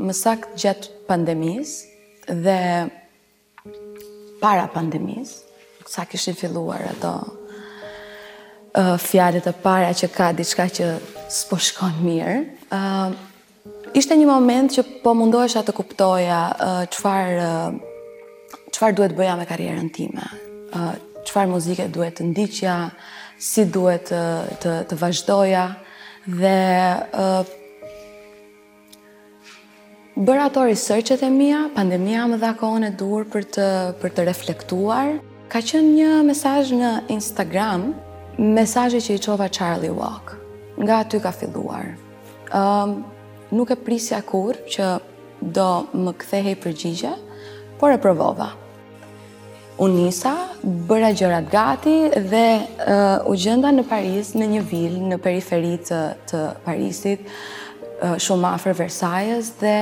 Më saktë gjatë pandemisë dhe para pandemisë, sa kishin filluar ato uh, fjalët e para që ka diçka që s'po shkon mirë. Uh, ishte një moment që po mundohesha të kuptoja çfarë uh, çfarë uh, duhet të bëja me karrierën time. Çfarë uh, muzike duhet të ndiqja, si duhet të të, të vazhdoja dhe uh, Bërë ato researchet e mia, pandemia më dha kohën e duhur për të për të reflektuar. Ka qenë një mesazh në Instagram, mesazhi që i çova Charlie Walk. Nga aty ka filluar. Ëm um, nuk e prisja kurrë që do më kthehej përgjigje, por e provova. U nisa, bëra gjërat gati dhe uh, u gjenda në Paris në një vilë në periferi të, të Parisit, uh, shumë afër Versailles dhe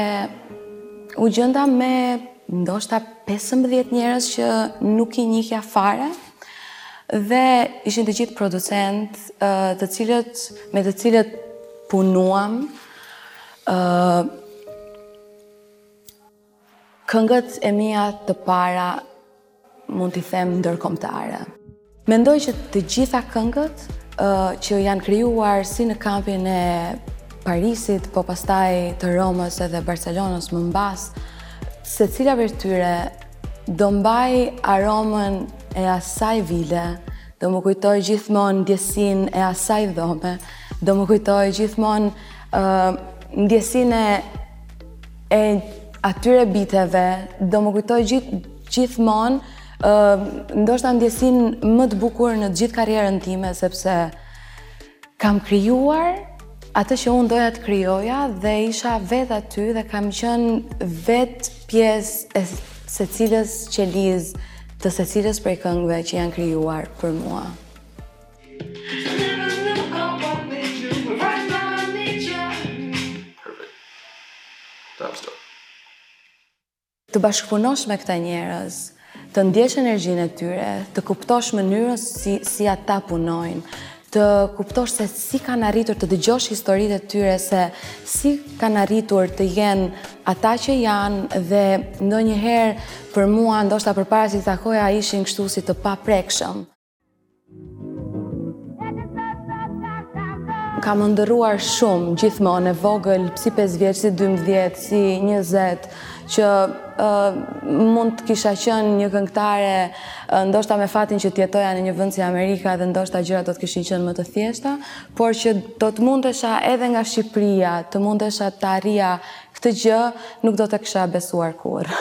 u gjenda me ndoshta 15 njerëz që nuk i njihja fare dhe ishin të gjithë producentë uh, të cilët me të cilët punuam uh, Këngët e mia të para mund t'i them ndërkombëtare. Mendoj që të gjitha këngët që janë krijuar si në kampin e Parisit, po pastaj të Romës edhe Barcelonës më mbas, secila prej tyre do mbajë aromën e asaj vile, do më kujtojë gjithmonë ndjesinë e asaj dhome, do më kujtojë gjithmonë ndjesinë e E atyre biteve do më kujtojë gjithë gjithmonë ndoshta ndjesinë më të bukur në gjithë karrierën time sepse kam krijuar atë që unë doja të krijoja dhe isha vetë aty dhe kam qenë vetë pjesë e secilës qelizë të secilës prej këngëve që janë krijuar për mua. Të bashkëpunosh me këta njerëz, të ndjesh energjinë e tyre, të kuptosh mënyrën si, si ata punojnë, të kuptosh se si kanë arritur të dëgjosh historitë e tyre, se si kanë arritur të jenë ata që janë dhe ndonjëherë për mua, ndoshta përpara se t'i takoja, ishin kështu si të paprekshëm. Kam ëndërruar shumë, gjithmonë, e vogël, si 5 vjeç, si 12, si 20, që mund të kisha qenë një këngëtare, ndoshta me fatin që të jetoja në një vend si Amerika dhe ndoshta gjëra do të kishin qenë më të thjeshta, por që do të mundesha edhe nga Shqipëria, të mundesha të arrija këtë gjë, nuk do të kisha besuar kurrë.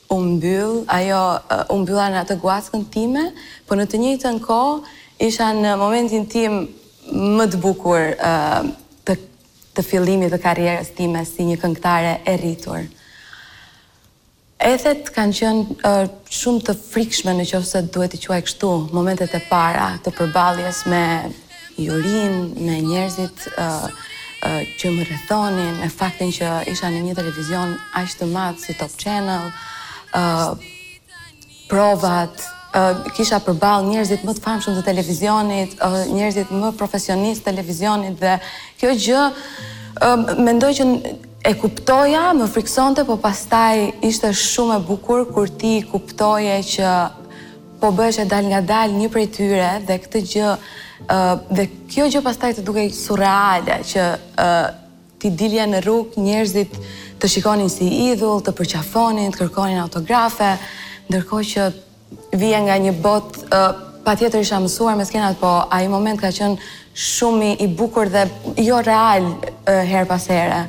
u mbyll, ajo u mbylla në atë guaskën time, por në të njëjtën kohë isha në momentin tim më të bukur të të fillimit të karrierës time si një këngëtare e rritur. Ethet kanë qenë shumë të frikshme në qoftë se duhet t'i quaj kështu, momentet e para të përballjes me jurinë, me njerëzit që më rrethonin, me faktin që isha në një televizion aq të madh si Top Channel, provat, kisha përballë njerëzit më të famshëm të televizionit, njerëzit më profesionistë të televizionit dhe kjo gjë mendoj që e kuptoja, më frikësonte, por pastaj ishte shumë e bukur kur ti kuptoje që Po bëheshe dalëngadalë një prej tyre dhe këtë gjë dhe kjo gjë pastaj të dukej surreale që ti dilje në rrugë njerëzit të shikonin si idhull, të përqafonin, të kërkonin autografe, ndërkohë që vije nga një botë patjetër isha mësuar me skenat, po ai moment ka qenë shumë i bukur dhe jo real herë pas here.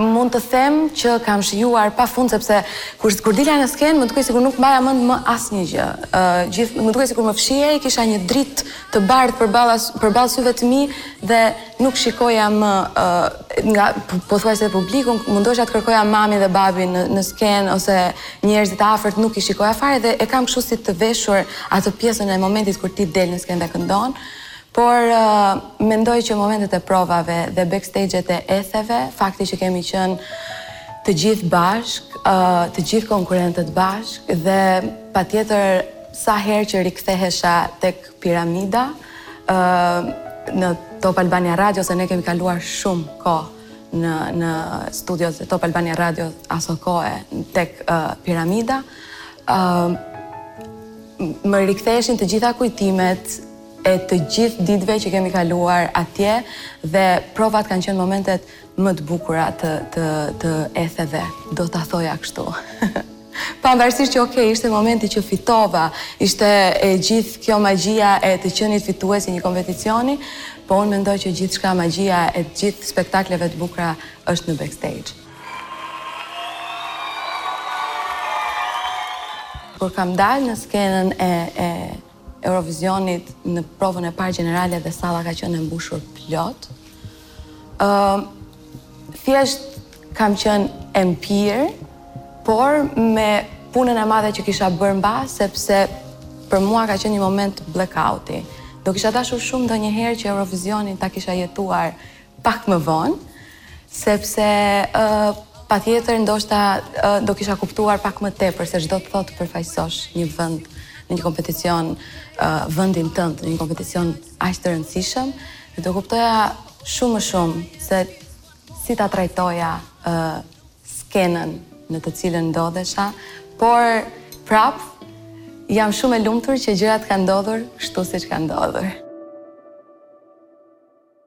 Mund të them që kam shijuar pafund sepse kur kur dilja në skenë më dukej sikur nuk mbaja mend më asnjë gjë. Ë uh, më dukej sikur më fshihej, kisha një dritë të bardhë përballë përballë syve të mi dhe nuk shikoja më uh, pothuajse publikun, mundohesha të kërkoja mamin dhe babin në, në skenë ose njerëzit e afërt nuk i shikoja fare dhe e kam kështu si të veshur atë pjesën e momentit kur ti del në skenë dhe këndon. Por mendoj që momentet e provave dhe backstage-et e etheve, fakti që kemi qenë të gjithë bashkë, të gjithë konkurrentët bashkë dhe patjetër sa herë që rikthehesha tek Piramida, në Top Albania Radio, se ne kemi kaluar shumë kohë në në studiot e Top Albania Radio aso kohe tek Piramida, më riktheheshin të gjitha kujtimet, e të gjithë ditëve që kemi kaluar atje dhe provat kanë qenë momentet më të bukura të të të etheve, do ta thoja kështu. Pavarësisht që ok, ishte momenti që fitova, ishte e gjithë kjo magjia e të qenit fituesi i një kompeticioni, po unë mendoj që gjithçka magjia e të gjithë spektakleve të bukura është në backstage. Kur kam dalë në skenën e e Eurovizionit në provën e parë gjenerale dhe salla ka qenë e mbushur plot. Ë uh, thjesht kam qenë e mpirë, por me punën e madhe që kisha bërë mba sepse për mua ka qenë një moment blackouti. Do kisha dashur shumë ndonjëherë që Eurovisionin ta kisha jetuar pak më vonë, sepse ë patjetër ndoshta ë do kisha kuptuar pak më tepër se ç'do të thotë të përfaqësosh një vend në një kompeticion ë vendin tënd në një kompeticion aq të rëndësishëm, dhe do kuptoja shumë më shumë se si ta trajtoja ë skenën në të cilën ndodhesha, por prap jam shumë e lumtur që gjërat ka ndodhur kështu siç ka ndodhur.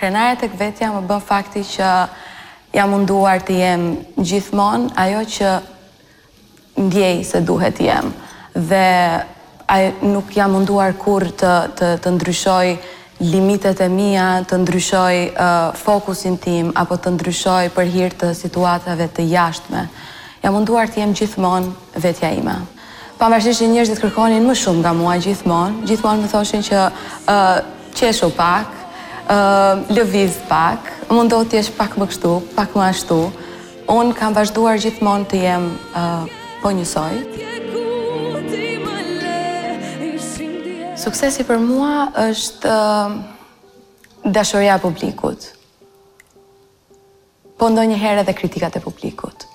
Krenare tek vetja më bën fakti që jam munduar të jem gjithmonë ajo që ndjej se duhet të jem dhe Ai nuk jam munduar kurrë të të të ndryshoj limitet e mia, të ndryshoj fokusin tim apo të ndryshoj për hir të situatave të jashtme. Jam munduar të jem gjithmonë vetja ime. Pavarësisht që njerëzit kërkonin më shumë nga mua gjithmonë, gjithmonë më thoshin që qeshu pak, lëviz pak, mundohu të jesh pak më kështu, pak më ashtu. Unë kam vazhduar gjithmonë të jem po njësoj. Suksesi për mua është dashuria e publikut. Po ndonjëherë edhe kritikat e publikut.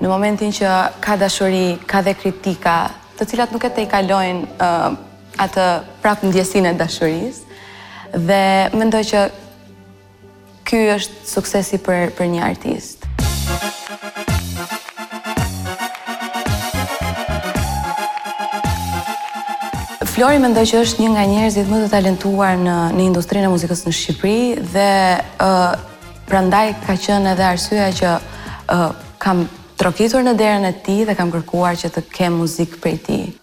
Në momentin që ka dashuri, ka dhe kritika, të cilat nuk e tejkalojnë atë prapë ndjesinë e dashurisë dhe mendoj që Ky është suksesi për për një artist. Flori mendoj që është një nga njerëzit më të talentuar në në industrinë e muzikës në Shqipëri dhe ë uh, prandaj ka qenë edhe arsyeja që ë uh, kam trokitur në derën e tij dhe kam kërkuar që të kem muzikë prej tij.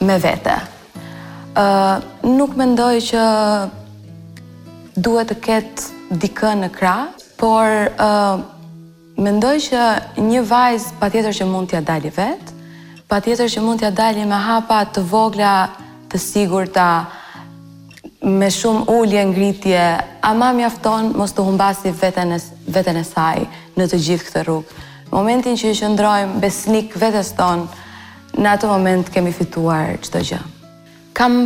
me vete. Ë nuk mendoj që duhet të ketë dikë në krah, por ë mendoj që një vajzë patjetër që mund t'ia dali vet, patjetër që mund t'ia dali me hapa të vogla të sigurta me shumë ulje ngritje, ama mjafton mos të humbasi veten, veten e saj në të gjithë këtë rrugë. Momentin që i qëndrojmë besnik vetes tonë, Në atë moment kemi fituar çdo gjë. Kam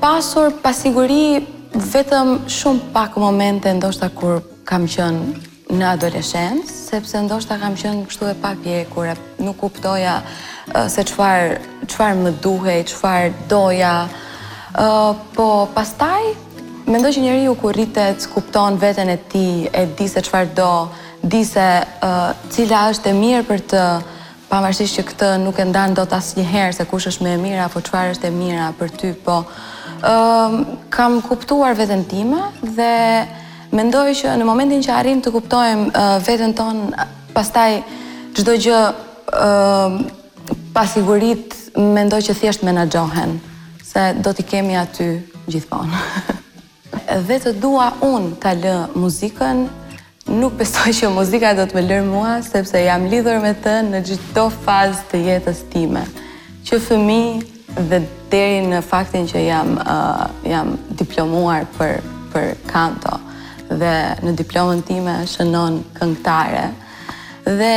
pasur pasiguri vetëm shumë pak momente ndoshta kur kam qenë në adoleshencë, sepse ndoshta kam qenë kështu e papjekur, nuk kuptoja se çfarë çfarë më duhej, çfarë doja. Ë po pastaj mendoj që njeriu kur rritet, kupton veten e tij, e di se çfarë do, di se cila është e mirë për të, Pavarësisht që këtë nuk e ndan dot asnjëherë se kush është më e mira apo çfarë është e mira për ty, po ë kam kuptuar veten time dhe mendoj që në momentin që arrim të kuptojmë veten tonë, pastaj çdo gjë ë pasiguritë mendoj që thjesht menaxhohen, se do t'i kemi aty gjithmonë. Dhe të dua unë ta lë muzikën, nuk besoj që muzika do të më lërë mua, sepse jam lidhur me të në çdo fazë të jetës time. Që fëmijë dhe deri në faktin që jam, uh, jam diplomuar për, për kanto. Dhe në diplomën time shënon këngëtare. Dhe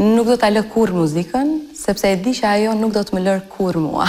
nuk do ta lë kurrë muzikën, sepse e di që ajo nuk do të më lërë kurrë mua.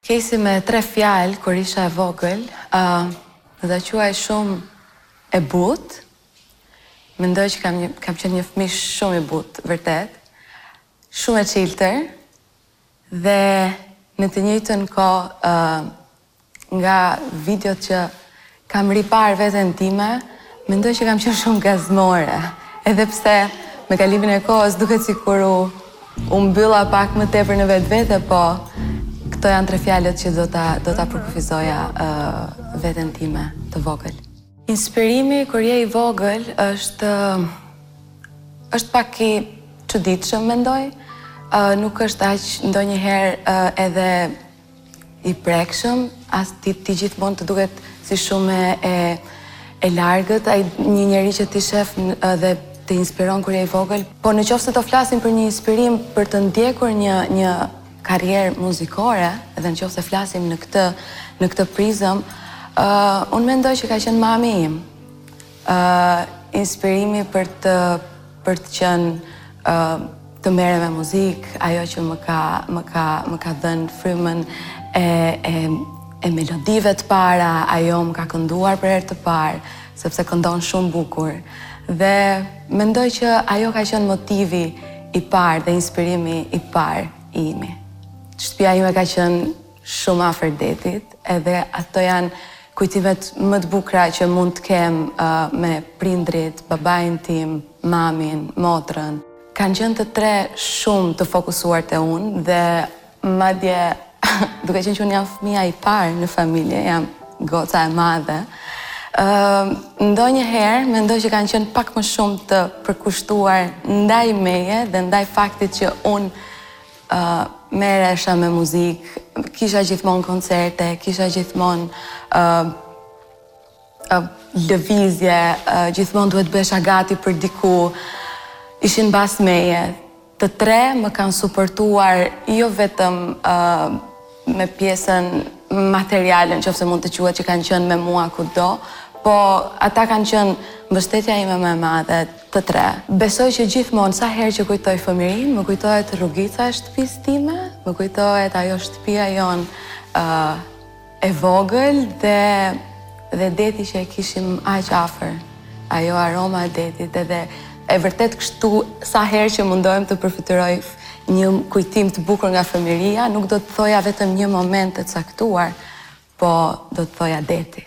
Kejsi me tre fjalë kur isha e vogël, ë do ta quaja shumë e butë. Mendoj që kam një, kam qenë një fëmijë shumë i butë, vërtet. Shumë e çiltër dhe në të njëjtën kohë ë nga videot që Kam riparë veten time, mendoj që kam qenë shumë gazmore, edhe pse me kalimin e kohës duket sikur u u mbylla pak më tepër në vetvete, po këto janë tre fjalët që do ta do ta përkufizoja ë veten time të vogël. Inspirimi kur je i vogël është është pak i çuditshëm mendoj, ë nuk është aq ndonjëherë edhe I prekshëm, as ti ti gjithmonë të duket si shumë e e largët, ai një njeri që ti shef dhe të inspiron kur je i vogël. Po në qoftë se do flasim për një inspirim për të ndjekur një një karrierë muzikore, edhe në qoftë se flasim në këtë në këtë prizëm, ë uh, unë mendoj që ka qenë mami im. Inspirimi për të për të qenë të merrem me muzikë, ajo që më ka më ka më ka dhënë frymën e e e melodive të para, ajo më ka kënduar për herë të parë, sepse këndon shumë bukur. Dhe mendoj që ajo ka qenë motivi i parë dhe inspirimi i parë i imi. Shtëpia ime ka qenë shumë afër detit edhe ato janë kujtimet më të bukura që mund të kem me prindërit, babain tim, mamin, motrën. Kanë qenë të tre shumë të fokusuar te unë dhe madje duke qenë që unë jam fëmija i parë në familje, jam goca e madhe, ndonjëherë mendoj që kanë qenë pak më shumë të përkushtuar ndaj meje dhe ndaj faktit që unë Merresha me muzikë, kisha gjithmonë koncerte, kisha gjithmonë lëvizje, gjithmonë duhet të bëhesha gati për diku, ishin mbas meje. Të tre më kanë suportuar jo vetëm me pjesën materiale, në qoftë se mund të quhet, që kanë qenë me mua kudo, po ata kanë qenë mbështetja ime më e madhe, të tre. Besoj që gjithmonë sa herë që kujtoj fëmijërinë, më kujtohet rrugica e shtëpisë time, më kujtohet ajo shtëpia jonë e vogël dhe Dhe deti që e kishim aq afër, ajo aroma e detit edhe e vërtet kështu sa herë që mundohem të përfytyroj një kujtim të bukur nga fëmijëria, nuk do të thoja vetëm një moment të caktuar, po do të thoja deti.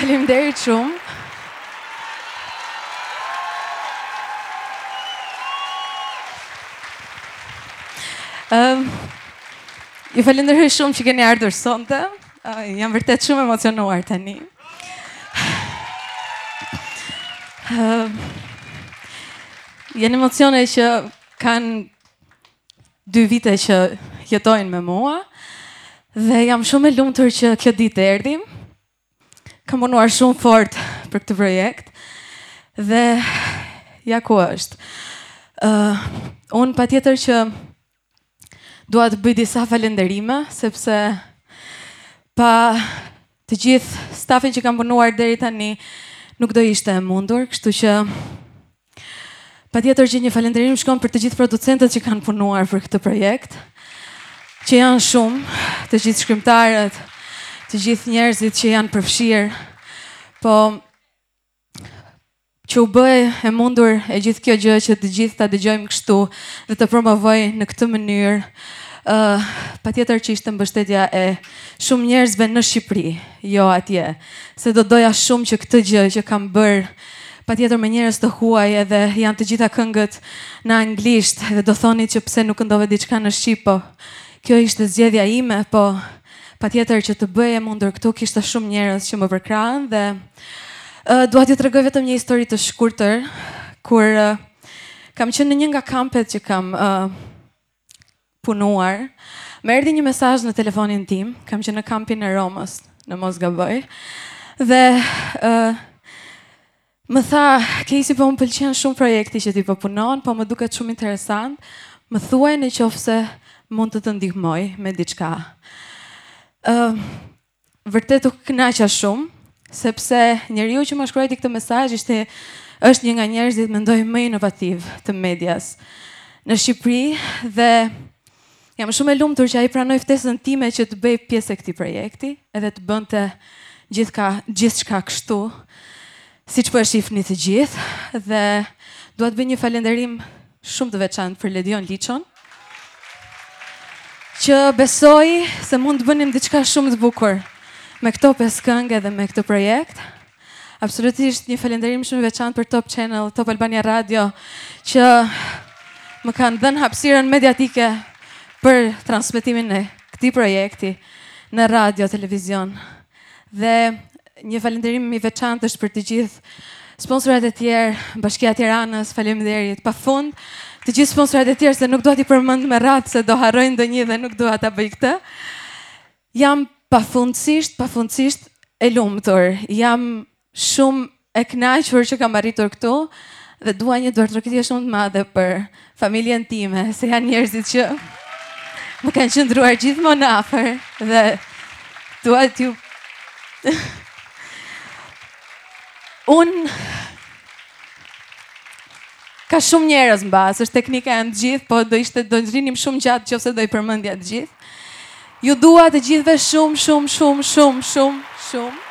Faleminderit shumë. Ëm Ju falenderoj shumë që keni ardhur sonte. Jam vërtet shumë emocionuar tani. Uh, janë emocione që kanë dy vite që jetojnë me mua dhe jam shumë e lumtur që kjo ditë erdhi. Kam punuar shumë fort për këtë projekt dhe ja ku është. Uh, unë patjetër që Dua të bëj disa falënderime sepse pa të gjithë stafin që kanë punuar deri tani nuk do ishte e mundur, kështu që patjetër që një falënderim shkon për të gjithë producentët që kanë punuar për këtë projekt, që janë shumë, të gjithë shkrimtarët, të gjithë njerëzit që janë përfshirë, po që u bë e mundur e gjithë kjo gjë që të gjithë ta dëgjojmë kështu dhe të promovohej në këtë mënyrë. ë uh, Patjetër që ishte mbështetja e shumë njerëzve në Shqipëri, jo atje. Se do doja shumë që këtë gjë që kam bërë patjetër me njerëz të huaj edhe janë të gjitha këngët në anglisht dhe do thoni që pse nuk këndove diçka në shqip, po kjo ishte zgjedhja ime, po Patjetër që të bëhej e mundur këtu kishte shumë njerëz që më përkrahën dhe uh, dua t'ju tregoj vetëm një histori të shkurtër kur uh, kam qenë në një nga kampet që kam uh, punuar. Më erdhi një mesazh në telefonin tim, kam qenë në kampin e Romës, në mos gaboj. Dhe uh, Më tha, Kejsi po më pëlqen shumë projekti që ti po punon, po më duket shumë interesant, më thuaj në qoftë se mund të të ndihmoj me diçka. Ë uh, vërtet u kënaqa shumë, sepse njeriu që më shkruajti këtë mesazh ishte është një nga njerëzit mendoj më inovativë të medias në Shqipëri dhe Jam shumë e lumtur që ai pranoi ftesën time që të bëhej pjesë e këtij projekti, edhe të bënte gjithka, gjithçka kështu, siç po e shihni të gjithë dhe dua të bëj një falënderim shumë të veçantë për Ledion Liçon që besoj se mund të bënim diçka shumë të bukur me këto pesë këngë dhe me këtë projekt. Absolutisht një falënderim shumë i veçantë për Top Channel, Top Albania Radio, që më kanë dhënë hapësirën mediatike për transmetimin e këtij projekti në radio, televizion. Dhe një falënderim i veçantë është për të gjithë sponsorat e tjerë, Bashkia e Tiranës, faleminderit pafund, të gjithë sponsorat e tjerë se nuk dua t'i përmend me radhë se do harroj ndonjë dhe nuk dua ta bëj këtë. Jam pafundësisht, pafundësisht e lumtur. Jam shumë e kënaqur që kam arritur këtu dhe dua një duartrokitje shumë të madhe për familjen time, se janë njerëzit që më kanë qëndruar gjithmonë afër dhe dua t'ju Unë Ka shumë njerëz mbas, është teknika, janë të gjithë, po do ishte do rrinim shumë gjatë nëse do i përmendja të gjithë. Ju dua të gjithëve shumë shumë shumë shumë shumë shumë.